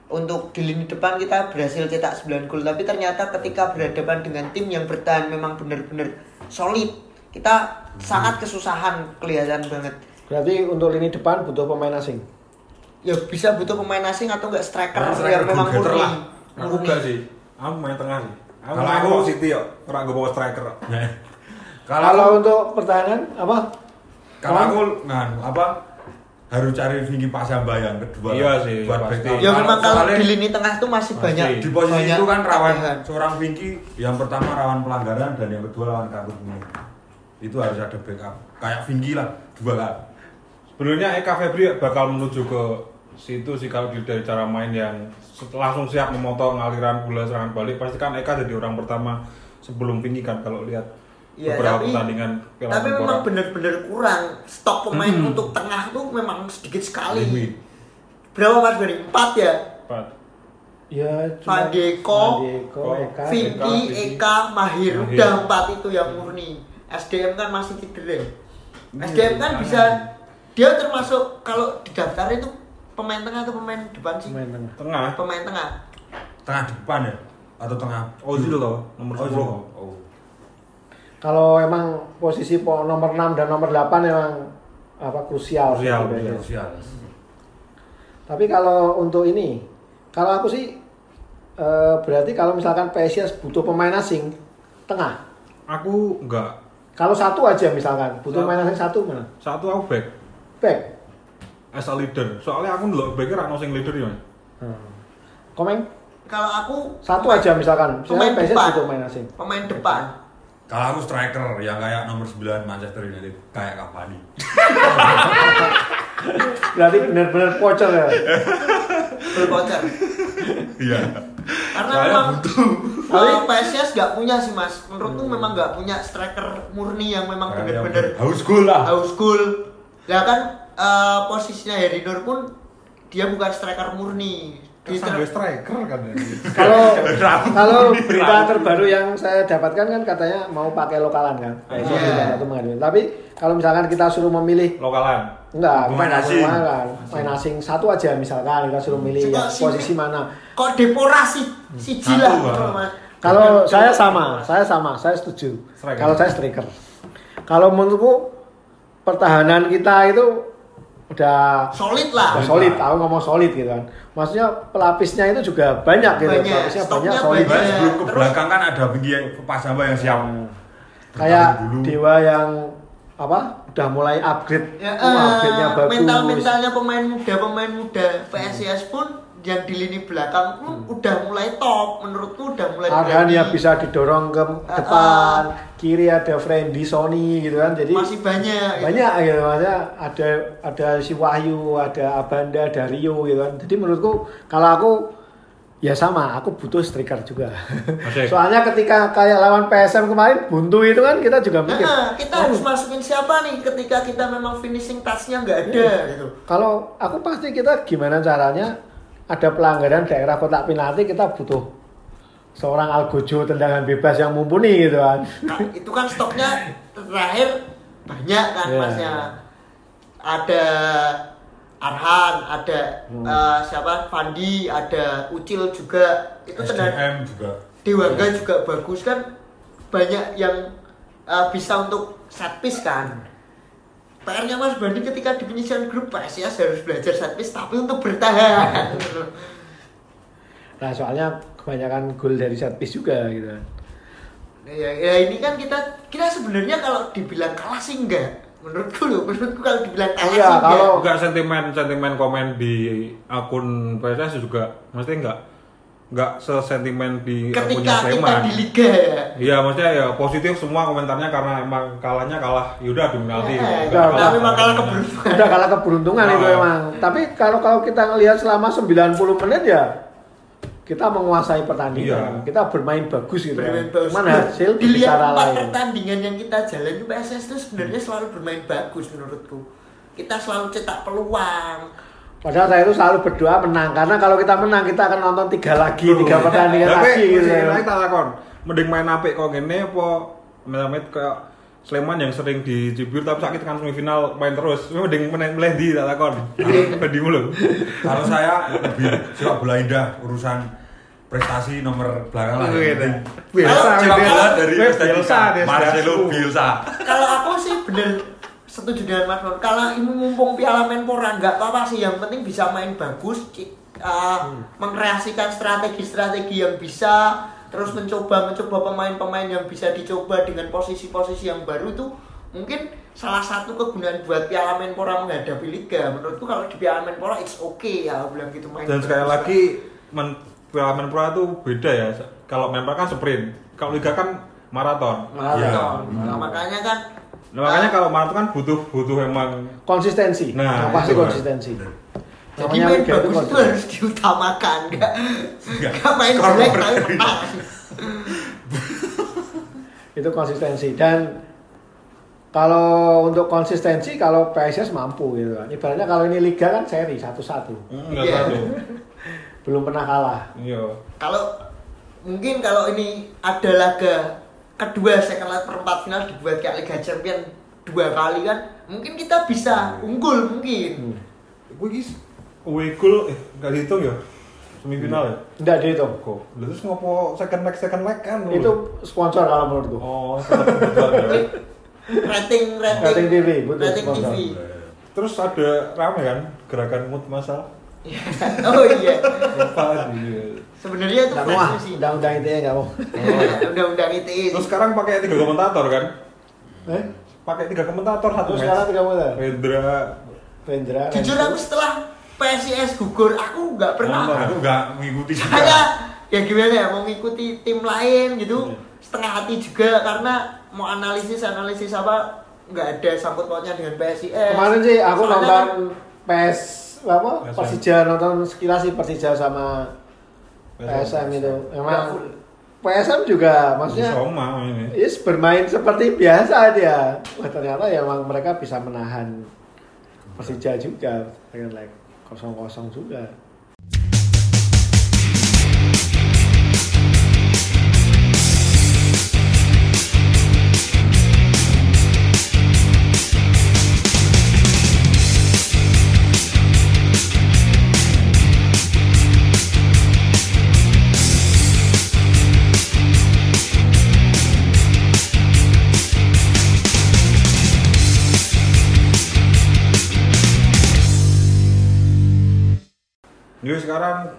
untuk di lini depan kita berhasil cetak 9 gol tapi ternyata ketika berhadapan dengan tim yang bertahan memang benar-benar solid kita sangat kesusahan kelihatan banget Berarti untuk lini depan butuh pemain asing. ya bisa butuh pemain asing atau enggak striker Nah, striker yang memang murni lah. Aku enggak sih. Aku main tengah sih. Aku Kalau main aku- City yo, ora gue bawa striker. Kalau Kalau untuk pertahanan apa? kalau aku nganu apa harus cari Vicky Pasamba yang kedua Iya sih, buat pasti. ya memang kalau di lini tengah tuh masih Pasti. banyak di posisi banyak itu kan rawan tambahan. seorang Vicky yang pertama rawan pelanggaran dan yang kedua rawan kartu kuning itu harus ada backup. Kayak Vicky lah dua kan Sebenarnya Eka Febri bakal menuju ke situ sih kalau dari cara main yang langsung siap memotong aliran bola serangan balik. Pasti kan Eka jadi orang pertama sebelum Pinky kan kalau lihat Iya, beberapa tapi- pertandingan Piala tapi Menpora. memang benar-benar kurang stok pemain untuk tengah tuh memang sedikit sekali Limit. berapa mas Beri? empat ya Empat. Ya Fadeko, Fadeko, Eka, Vicky, Vicky. Eka, Mahir, Mahir. udah empat itu yang murni SDM kan masih cedera. Iya, SDM kan bisa dia termasuk kalau didaftar itu pemain tengah atau pemain depan sih? Main tengah. Tengah. Pemain tengah. Tengah depan ya? Atau tengah? Ozil loh, nomor Ozil. 10. Oh. Kalau emang posisi po- nomor 6 dan nomor 8 emang apa krusial. Krusial, sebenarnya. Sosial. Tapi kalau untuk ini, kalau aku sih eh, berarti kalau misalkan PSIS butuh pemain asing tengah. Aku enggak. Kalau satu aja misalkan butuh Satu. pemain asing satu mana? Satu aku back Back. as a leader. Soalnya aku ndelok back ra ono sing leader ya. Hmm. Komeng Kalau aku satu pemain- aja misalkan. pemain PSIS depan. butuh pemain asing. Pemain depan. Kalau aku striker yang kayak nomor 9 Manchester United kayak Cavani. Berarti benar-benar pocer ya. Berbocor. Iya. Karena Saya memang butuh. uh, PSIS nggak punya sih mas. Menurutku memang nggak punya striker murni yang memang benar-benar haus gol lah. haus gol. Ya kan uh, posisinya Harry Nur pun dia bukan striker murni. Kan ter- striker kan. Kalau kalau berita terbaru yang saya dapatkan kan katanya mau pakai lokalan kan. PSIS Iya. Tapi kalau misalkan kita suruh memilih Lokalan. Enggak, Pemain bukan asing. lokalan. Pemain asing satu aja misalkan kita suruh milih sih, posisi mana. Kok deporasi siji Satu, lah. Kalau saya sama, saya sama, saya setuju. Kalau saya striker. Kalau menurutku pertahanan kita itu udah Solid lah. udah solid, aku ngomong solid gitu kan. Maksudnya pelapisnya itu juga banyak gitu. Banyak, Pelapisnya stoknya banyak solid. banyak. Sebelum ke Terus- belakang kan ada pinggir pas sama yang siap. Kayak Dulu. Dewa yang apa? Udah mulai upgrade. Ya, Wah, upgrade-nya bagus. mental mentalnya pemain muda pemain muda PSIS pun yang di lini belakang pun udah mulai top menurutku udah mulai Arhan ya bisa didorong ke Ah, depan, kiri ada Friendly Sony gitu kan. Jadi masih banyak gitu. banyak gitu maksudnya ada ada si Wahyu ada Abanda ada Rio gitu kan jadi menurutku kalau aku ya sama aku butuh striker juga Asik. soalnya ketika kayak lawan PSM kemarin buntu itu kan kita juga mikir Nah, kita harus masukin siapa nih ketika kita memang finishing touch-nya nggak ada gitu. kalau aku pasti kita gimana caranya ada pelanggaran daerah kotak penalti kita butuh seorang Algojo tendangan bebas yang mumpuni gitu kan Nah, itu kan stoknya terakhir banyak kan Iya. masnya. Ada Arhan, ada Hmm. eh, siapa Fandi, ada Ucil juga. Itu tendangan SDM juga. Dewaga juga bagus kan banyak yang uh, bisa untuk set piece kan PR-nya Mas Bandi ketika di penyisian grup PSIS harus belajar set piece tapi untuk bertahan. Nah soalnya kebanyakan gol dari set piece juga gitu. Kan ya, ya ini kan kita kita sebenarnya kalau dibilang kalah sih enggak. Menurutku loh menurutku kalau dibilang kalah Iya, sih enggak. kalau- Enggak sentimen sentimen komen di akun PSS juga mesti enggak enggak sesentimen di ketika kita Sleman. di liga ya Iya, maksudnya ya positif semua komentarnya karena emang kalahnya kalah. Yaudah adu penalti. Nah, enggak. memang kalah keberuntungan udah kalah keberuntungan itu Oh. emang tapi kalau kalau kita ngelihat selama 90 menit ya kita menguasai pertandingan Iya. kita bermain bagus gitu Bermain bagus. cuman hasil dilihat bicara empat lain pertandingan yang kita jalani PSS itu sebenarnya selalu bermain bagus menurutku kita selalu cetak peluang padahal saya itu selalu berdoa menang karena kalau kita menang kita akan nonton tiga lagi tiga pertandingan Tapi lagi gitu gitu. lagi tak lakon. Mending main apik kok ngene apa main kayak Sleman yang sering dicibir tapi sakit kan semifinal main terus. Mending main milih di tak lakon. Di mulu. Kalau saya lebih sepak bola indah urusan prestasi nomor belakang lah. Bola Bielsa. dari Marcelo. Bielsa. kalau aku sih bener setuju dengan Mas Mon kalau ini mumpung Piala Menpora nggak apa-apa sih yang penting bisa main bagus uh, mengkreasikan strategi-strategi yang bisa terus mencoba mencoba pemain-pemain yang bisa dicoba dengan posisi-posisi yang baru itu mungkin salah satu kegunaan buat Piala Menpora menghadapi Liga menurutku kalau di Piala Menpora it's okay ya bilang gitu main Dan sekali lagi men Piala Menpora itu beda ya. Kalau Menpora kan sprint, kalau Liga kan maraton. Maraton. Iya. Nah, makanya kan Nah, makanya kalau maraton kan butuh butuh emang konsistensi Nah, yang pasti itu kan. konsistensi Jadi main bagus itu harus diutamakan, enggak Enggak. enggak main jelek tapi menang. itu konsistensi dan kalau untuk konsistensi kalau PSS mampu gitu kan ibaratnya kalau ini liga kan seri satu-satu enggak Iya. satu. belum pernah kalah Iya. Kalau mungkin kalau ini ada laga kedua second leg perempat final dibuat kayak Liga Champion dua kali kan mungkin kita bisa unggul mungkin Gue gis, away goal, eh nggak dihitung ya? Semifinal ya? Enggak dihitung. Kok? Lalu terus ngopo second leg second leg kan? Itu sponsor kalau. Oh, salah kebetulan ya. rating rating Rating TV, betul, rating sponsor. TV Terus ada rame kan gerakan mood masal. oh iya Apa dia? Sebenarnya itu Enggak mau ah, sih undang-undang ITE enggak mau. undang-undang ITE Terus sekarang pakai tiga komentator kan? Eh? Pakai tiga komentator satu Terus match. sekarang tiga mulai. Rendra, Rendra. jujur aku setelah PSIS gugur aku nggak pernah. Aku nggak mengikuti juga. saya ya gimana ya mau ngikuti tim lain gitu setengah hati juga karena mau analisis analisis apa nggak ada sangkut pautnya dengan PSIS Kemarin sih aku Soalnya nonton kan PS apa. Persija nonton sekilas sih Persija sama PSM itu. Emang. PSM juga maksudnya Soma ini. Yes, bermain seperti biasa dia. Wah, ternyata ya emang mereka bisa menahan Persija juga dengan like kosong-kosong juga.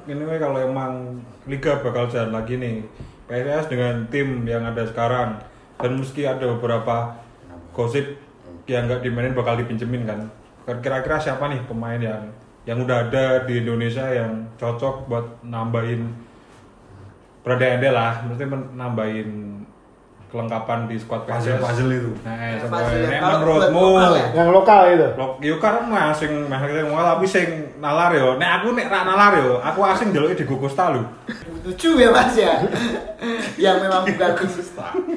Weh, kalau emang liga bakal jalan lagi nih. PSS dengan tim yang ada sekarang dan meski ada beberapa gosip yang nggak dimainin bakal dipinjemin kan. Kira-kira siapa nih pemain yang yang udah ada di Indonesia yang cocok buat nambahin berandai-andai lah, mesti nambahin kelengkapan di squad PSS. Puzzle-puzzle itu. Nah, Ya, sampai puzzle ya. nek Kalau menurutmu ya? Yang lokal itu. Lok, yo kan mah sing meh sing mau tapi sing nalar yo. Nek aku nek ra nalar yo, aku asing ndeloki di Gugusta lho. lucu ya mas ya yang memang bukan tim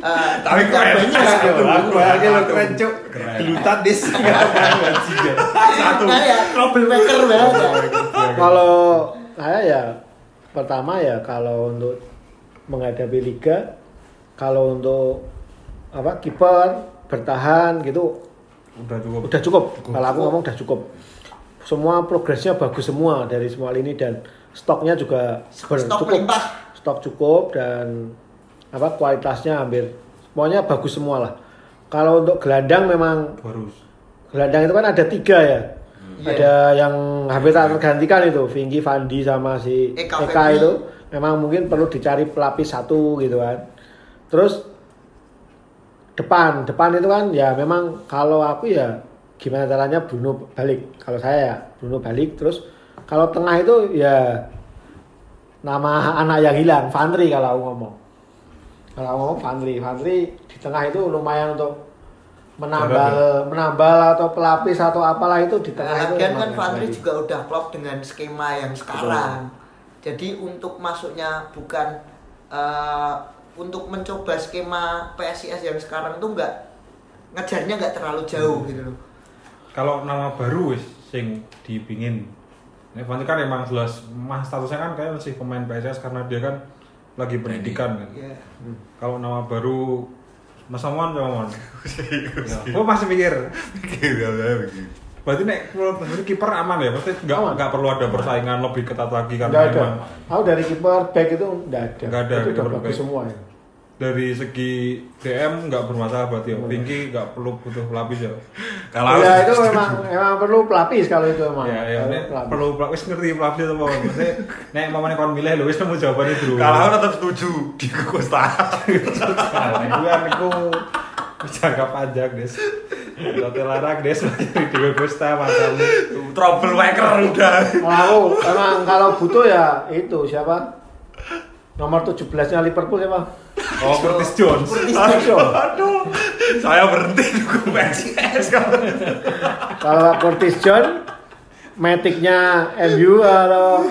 uh, Tapi keren. banyak Aku aja lo keren cuk. Keren. Gelutan dis. satu nah, ya troublemaker banget ya Kalau saya ya pertama ya kalau untuk menghadapi liga, kalau untuk apa kiper bertahan gitu Udah cukup. udah cukup. Kalau aku ngomong udah cukup. Semua progresnya bagus semua dari semua lini dan stoknya juga Stok cukup. melimpah. Stok cukup dan apa kualitasnya hampir semuanya bagus semua lah. Kalau untuk gelandang memang Harus. gelandang itu kan ada tiga ya. Iya. Ada yang hampir tak tergantikan itu, Vinky, Fandi sama si Eka Eka, itu memang mungkin perlu dicari pelapis satu gitu kan. Terus depan, depan itu kan ya memang kalau aku ya gimana caranya Bruno balik. Kalau saya ya Bruno balik terus kalau tengah itu ya nama anak yang hilang, Fandri kalau aku ngomong. Kalau aku ngomong Fandri, Fandri di tengah itu lumayan untuk menambal menambal atau pelapis atau apalah itu di tengah itu Lagian kan baik. juga udah klop dengan skema yang sekarang. Jadi untuk masuknya bukan eh, untuk mencoba skema PSIS yang sekarang tuh nggak ngejarnya nggak terlalu jauh gitu loh. Kalau nama baru wis sing dipingin. Fandi kan emang jelas mah statusnya kan kayak masih pemain PSS karena dia kan lagi pendidikan kan. Iya. Kalau nama baru Mas Amon sama Mon. Ya, Gua masih mikir. Gitu, begitu. Berarti nek menurut kiper aman ya, pasti nggak nggak perlu ada persaingan lebih ketat lagi karena Nggak ada. memang Aku dari kiper back itu nggak ada. Nggak ada, Itu udah bagus semua ya. Dari segi DM nggak bermasalah berarti ya. Pinky nggak perlu butuh pelapis ya. Kalau ya itu memang memang perlu pelapis kalau itu emang. Ya, ya, Perlu nek pelapis. perlu pelapis ngerti pelapis itu apa? Maksudnya nek mamane kon milih lho wis nemu jawabannya dulu. kalau aku tetap setuju di. Nah, itu kan aku jangka panjang des. Hotel larang des di Gusta masamu. Troublemaker udah. Kalau aku emang kalau butuh ya itu siapa? Nomor 17-nya Liverpool siapa? Oh, Curtis Jones. Curtis Aduh. Aduh, saya berhenti dukung PSIS kalau Kalau Curtis John, Matic-nya MU atau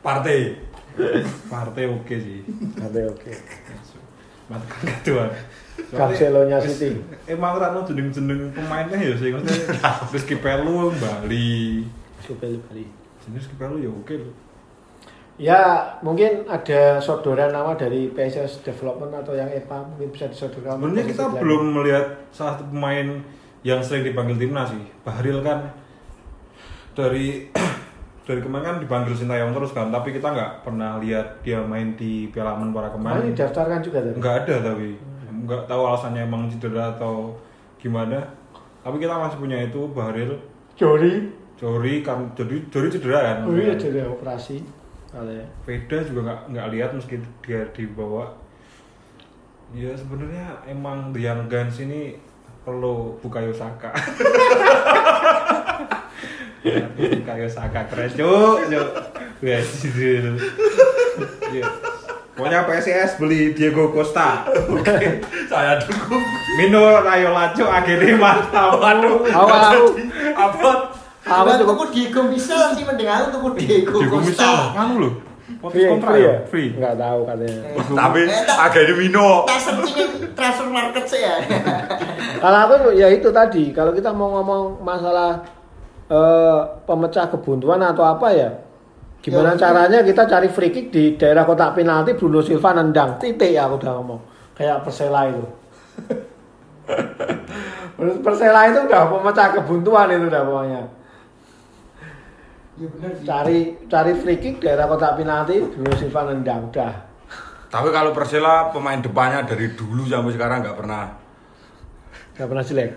partai. Partai oke sih. Oke oke. Matakan ketuan. Cancelo-nya City. Emang rano jeneng-jeneng pemainnya ya sih maksudnya Rizky Pelu Bali. Supel Bali. Jenis Rizky Pelu ya oke loh. Ya mungkin ada sodoran nama dari PSS Development atau yang EPA mungkin bisa disodorkan. Sebenarnya kita Posisi belum melihat salah satu pemain yang sering dipanggil timnas sih. Bahril kan dari dari kemarin kan dipanggil Sintayong terus kan, tapi kita nggak pernah lihat dia main di Piala Menpora Kemarin kemarin. didaftarkan juga tadi. Nggak ada tapi nggak tahu alasannya emang cedera atau gimana. Tapi kita masih punya itu Bahril, Jori. Jori kan jadi Jori cedera kan. Oh iya jadi operasi. Kali ya. Veda juga nggak nggak lihat meski dia dibawa. Ya sebenarnya emang The Young Guns ini perlu Bukayo Saka. Bukayo Saka keren cuk, cuk. Wes, gitu. Iya. Pokoknya PSIS beli Diego Costa. Oke. Saya dukung. Mino Rayo Laco akhirnya mantap. Waduh. Awal Apa? Aku cukup tuku Diego Misal sih mending aku tuku Diego Diego Costa. Misal nganu lho. Free, kontrak free ya? ya? Free. Enggak tahu katanya. Tapi Eh, agak di Mino. Tak transfer market sih ya. Kalau aku ya itu tadi, kalau kita mau ngomong masalah eh, pemecah kebuntuan atau apa ya, gimana Ya, caranya kita cari free kick di daerah kotak penalti Bruno Silva nendang titik ya aku udah ngomong kayak Persela itu. Persela itu udah pemecah kebuntuan itu udah pokoknya. Ya sih. Cari cari free kick daerah kotak penalti Bruno Silva nendang udah. Tapi kalau Persela pemain depannya dari dulu sampai sekarang nggak pernah Gak pernah jelek.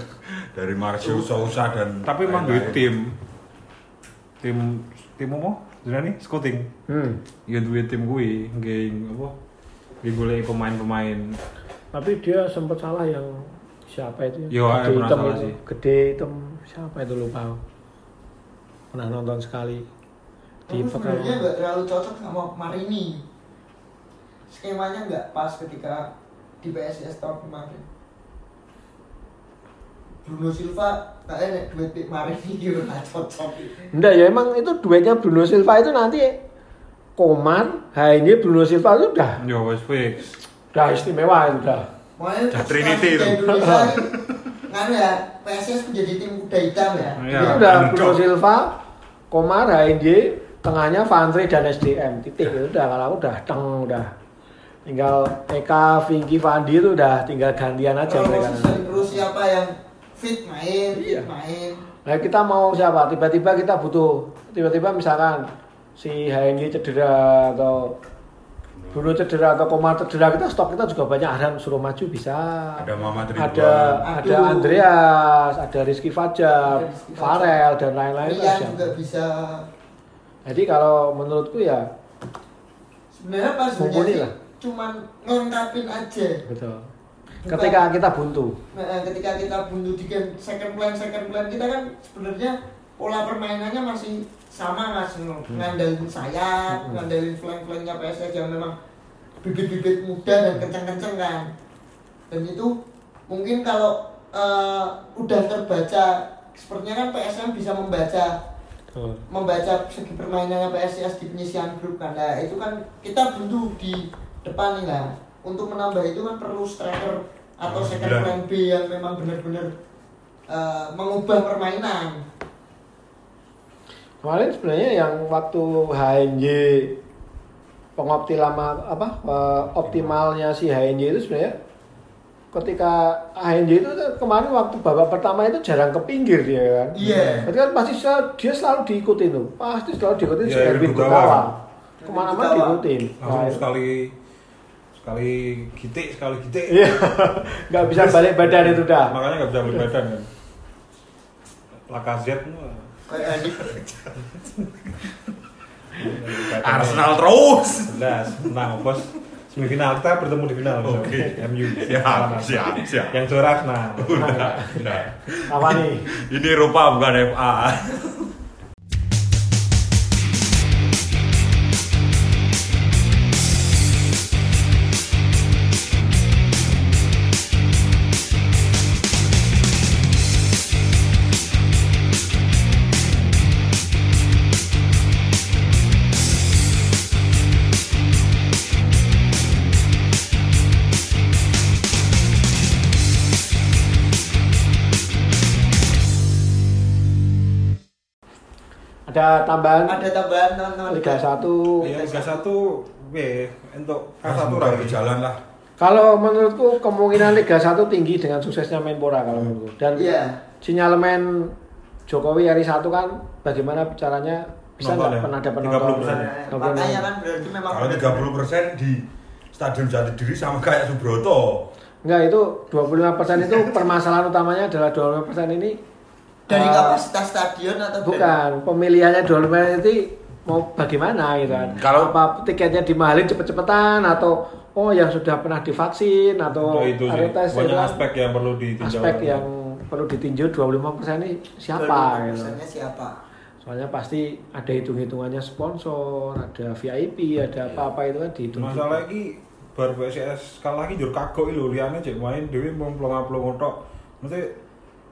dari Marcio Sousa dan Tapi emang duit tim tim tim apa? Jadi nih scouting. Hmm. Ya duit tim gue, nggak apa? Nggak golek pemain-pemain. Tapi dia sempat salah yang siapa itu? Yo, gede pernah hitam salah itu. sih. Gede hitam siapa itu lupa. Pernah nonton sekali di sebenarnya nggak terlalu cocok sama Marini. Skemanya nggak pas ketika di PSIS tahun kemarin. Bruno Silva kayaknya duit di Marini gitu nggak cocok. Enggak ya emang itu duetnya Bruno Silva itu nanti Komar, HNY Bruno Silva itu udah Ya wes fix. udah istimewa itu udah. Makanya Dah Trinity itu. Indonesia kan ya PSIS menjadi tim kuda hitam ya. Iya. itu udah. Bruno Silva, Komar, HNY, tengahnya Vantre dan SDM titik itu udah kalau udah teng udah tinggal Eka, Vinky, Fandi itu udah tinggal gantian aja Kalau mereka. terus siapa yang fit main, Iya. fit main. Nah kita mau siapa? Tiba-tiba kita butuh tiba-tiba misalkan si HNY cedera atau Bruno cedera atau Komar cedera kita stok kita juga banyak Arhan suruh maju bisa Ada Muhammad Ridwan. ada ada Aduh. Andreas ada Rizky Fajar Ada Rizky Fajar. Farel dan lain-lain Rian siapa? juga bisa. jadi kalau menurutku ya Sebenarnya pas lah. cuman ngelengkapin aja. betul Bukan- ketika kita buntu Nah, ketika kita buntu di game second plan second plan kita kan sebenarnya pola permainannya masih sama mas ngandelin sayap, Hmm. ngandelin flank flanknya PSS yang memang bibit-bibit muda dan kenceng-kenceng kan. Dan itu mungkin kalau eh, udah terbaca, sepertinya kan PSM bisa membaca membaca segi permainannya PSIS di penyisian grup kan. Nah itu kan kita buntu di depan nih lah untuk menambah itu kan perlu striker atau Oh, second plan B yang memang benar-benar eh, mengubah permainan Kemarin sebenarnya yang waktu HNJ pengoptimal apa eh, optimalnya si HNJ itu sebenarnya ketika HNJ itu kemarin waktu babak pertama itu jarang ke pinggir dia kan. Iya. Berarti kan pasti selalu, dia selalu diikutin tuh. Pasti selalu diikutin si Iya, Erwin. Ke mana-mana diikutin. Langsung Nah, sekali sekali gitik sekali gitik. Iya. Nggak bisa balik badan itu dah. Makanya nggak bisa balik badan kan. Di Arsenal terus. Jelas, menang bos. Semifinal kita bertemu di final. Oke. MU. Siap, siap, siap. Yang juara Arsenal. Udah, udah. Apa nih? Ini Eropa bukan FA. Ada tambahan Ada tambahan teman-teman. Liga 1. Iya, Liga 1 weh untuk K1 Semoga lagi. berjalan lah. Kalau menurutku kemungkinan Liga 1 tinggi dengan suksesnya Menpora kalau menurutku. Dan Iya. sinyalemen Jokowi hari satu kan bagaimana caranya bisa nggak ya? pernah ada penonton 30%. Nah, makanya kan berarti memang Kalau 30% di Stadion Jatidiri sama kayak Subroto. Enggak itu 25% itu permasalahan utamanya adalah 25% ini dari eh, kapasitas stadion atau dari- bukan pemilihannya 25% itu mau bagaimana gitu kan. Kalau- apa tiketnya dimahalin cepet-cepetan atau oh yang sudah pernah divaksin atau itu sih. ada tes Banyak gitu kan. aspek yang perlu ditinjau. aspek yang perlu ditinjau 25% ini siapa gitu. 25%-nya siapa? Soalnya pasti ada hitung-hitungannya sponsor, ada VIP, ada apa-apa itu kan dihitung. Masalah iki bar PSIS kalah lagi jur kagok lho liyane cek main dhewe mau plong-plong tok. Mesti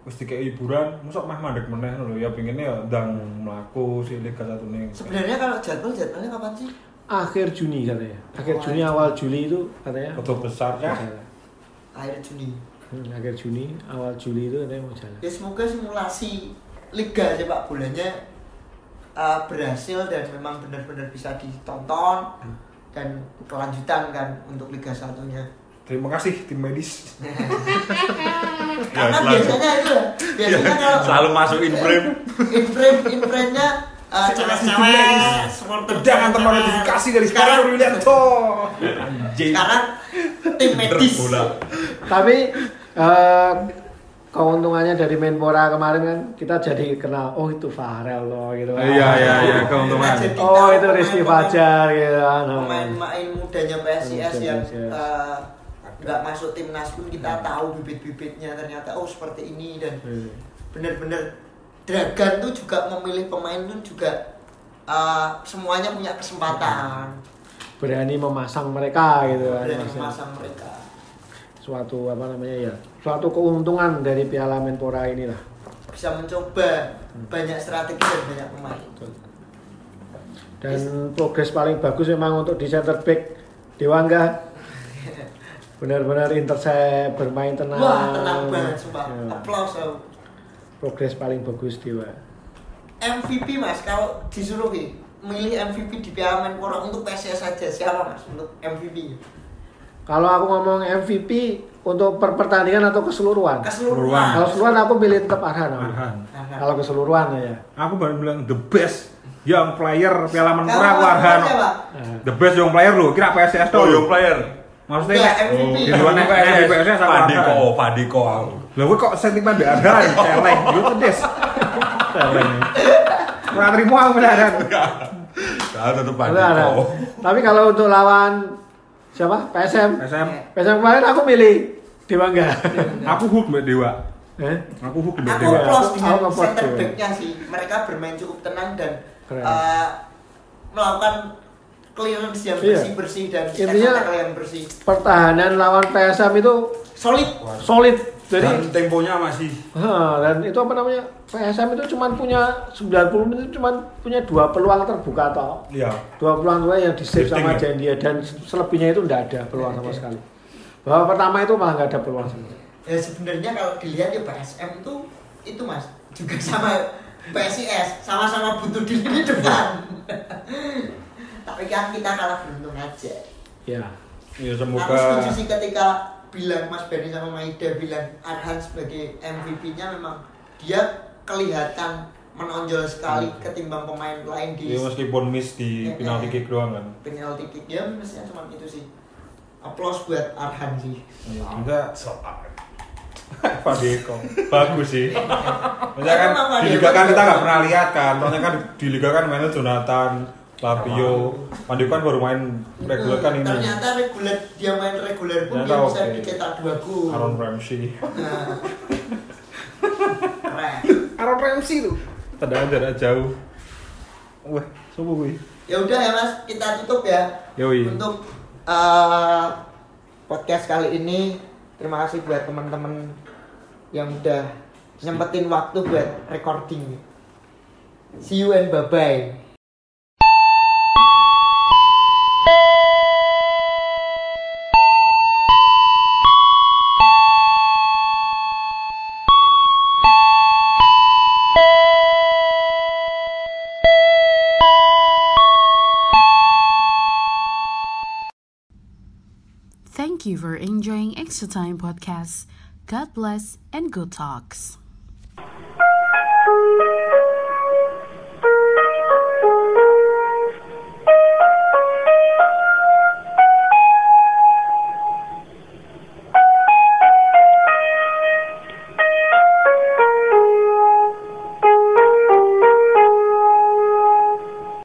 wis dikek hiburan, mosok mah mandek meneh lho ya pinginnya ya ndang mlaku si Liga 1 ning. Sebenarnya kalau jadwal jadwalnya kapan sih? Akhir Juni katanya. Akhir Oh, Juni akhir awal Juli itu katanya. Betul besarnya. Akhir Juni. Hmm, akhir Juni, awal Juli itu katanya mau jalan. Ya semoga simulasi liga sepak bolanya uh, berhasil dan memang benar-benar bisa ditonton dan kelanjutan kan untuk Liga satunya. Terima kasih tim medis. Karena selalu. biasanya itu ya, biasanya kalau Selalu masuk in frame. in frame in frame-nya uh, cewek-cewek supporter Jangan termodifikasi dari sekarang. Anjing. sekarang tim medis. Tapi eh, keuntungannya dari Menpora kemarin kan kita jadi kenal oh itu Farel loh gitu kan. Iya iya iya keuntungan. Oh itu Rizky Fajar gitu kan. Pemain-pemain mudanya PSIS yang uh, nggak masuk timnas pun kita tahu bibit-bibitnya ternyata oh seperti ini dan Iya. bener-bener Dragan tuh juga memilih pemain tuh juga uh, semuanya punya kesempatan Berani memasang mereka gitu kan. dan maksudnya. memasang mereka Suatu apa namanya ya, suatu keuntungan dari Piala Menpora inilah. bisa mencoba banyak strategi dan banyak pemain Dan progres paling bagus memang untuk di center back Dewangga benar-benar intercept bermain tenang wah tenang banget sumpah Ya. applause aku. progres paling bagus Dewa MVP mas kalau disuruh nih milih MVP di Piala Menpora untuk PSIS saja siapa mas untuk MVP kalau aku ngomong MVP untuk per pertandingan atau keseluruhan keseluruhan kalau keseluruhan aku pilih tetap Arhan. Arhan. Arhan. kalau keseluruhan ya Aku baru bilang the best young player Piala Menpora aku Arhan. siapa? Nah, The best young player lho, kira PSIS Oh, tuh. young player. Maksudnya Enggak, nek- MVP. di luar nek nek PSIS aku Padiko. Padiko. Lah kowe kok sentimen mbek Arhan, celeng. Yo tedes. Celeng. Ora trimo aku mbek Arhan. Nah, tetep. Padiko. tapi kalau untuk lawan siapa PSM SM PSM kemarin aku milih Dewangga aku hook mbek Dewa. eh? Aku hook mbek Aku Dewa. Aku- plus aku dengan center back-nya sih. Mereka bermain cukup tenang dan Keren. eh, melakukan clearance yang Iya. bersih-bersih dan Intinya- yang bersih. pertahanan lawan PSM itu Solid. solid jadi Dan temponya masih Ha, dan itu apa namanya PSM itu cuma punya 90 menit cuma punya dua peluang terbuka toh Iya. dua peluang dua yang di save sama ya? Jandia dan selebihnya itu tidak ada peluang sama sekali bahwa pertama itu malah nggak ada peluang sama sekali. Ya sebenarnya kalau dilihat ya PSM itu itu Mas juga sama PSIS sama-sama butuh di lini depan. Tapi kan kita kalah beruntung aja. ya Ya Aku semoga setuju sih ketika bilang Mas Benny sama Maida bilang Arhan sebagai MVP-nya memang dia kelihatan menonjol sekali ketimbang pemain lain di ya meskipun miss di Ya, penalti ya. kick doang kan. penalti kick dia mestinya cuma itu sih. Applause buat Arhan sih. Ya, enggak Padeko. Bagus sih. Maksudnya kan di liga kan kita nggak pernah lihat kan. Soalnya kan di liga kan mainnya Jonathan, Fabio. Padeko kan baru main reguler kan ini. Ternyata reguler dia main reguler pun Ternyata dia bisa oke. dicetak dua gol. Aaron Ramsey. Nah. Keren. Aaron Ramsey tuh. Tendangan jarak jauh. Wah, sopo kuwi? Ya udah ya Mas, kita tutup ya. Yoi. Untuk eh, podcast kali ini terima kasih buat teman-teman yang udah nyempetin waktu buat recording. See you and bye bye. For enjoying Extra Time podcasts, God bless and good talks.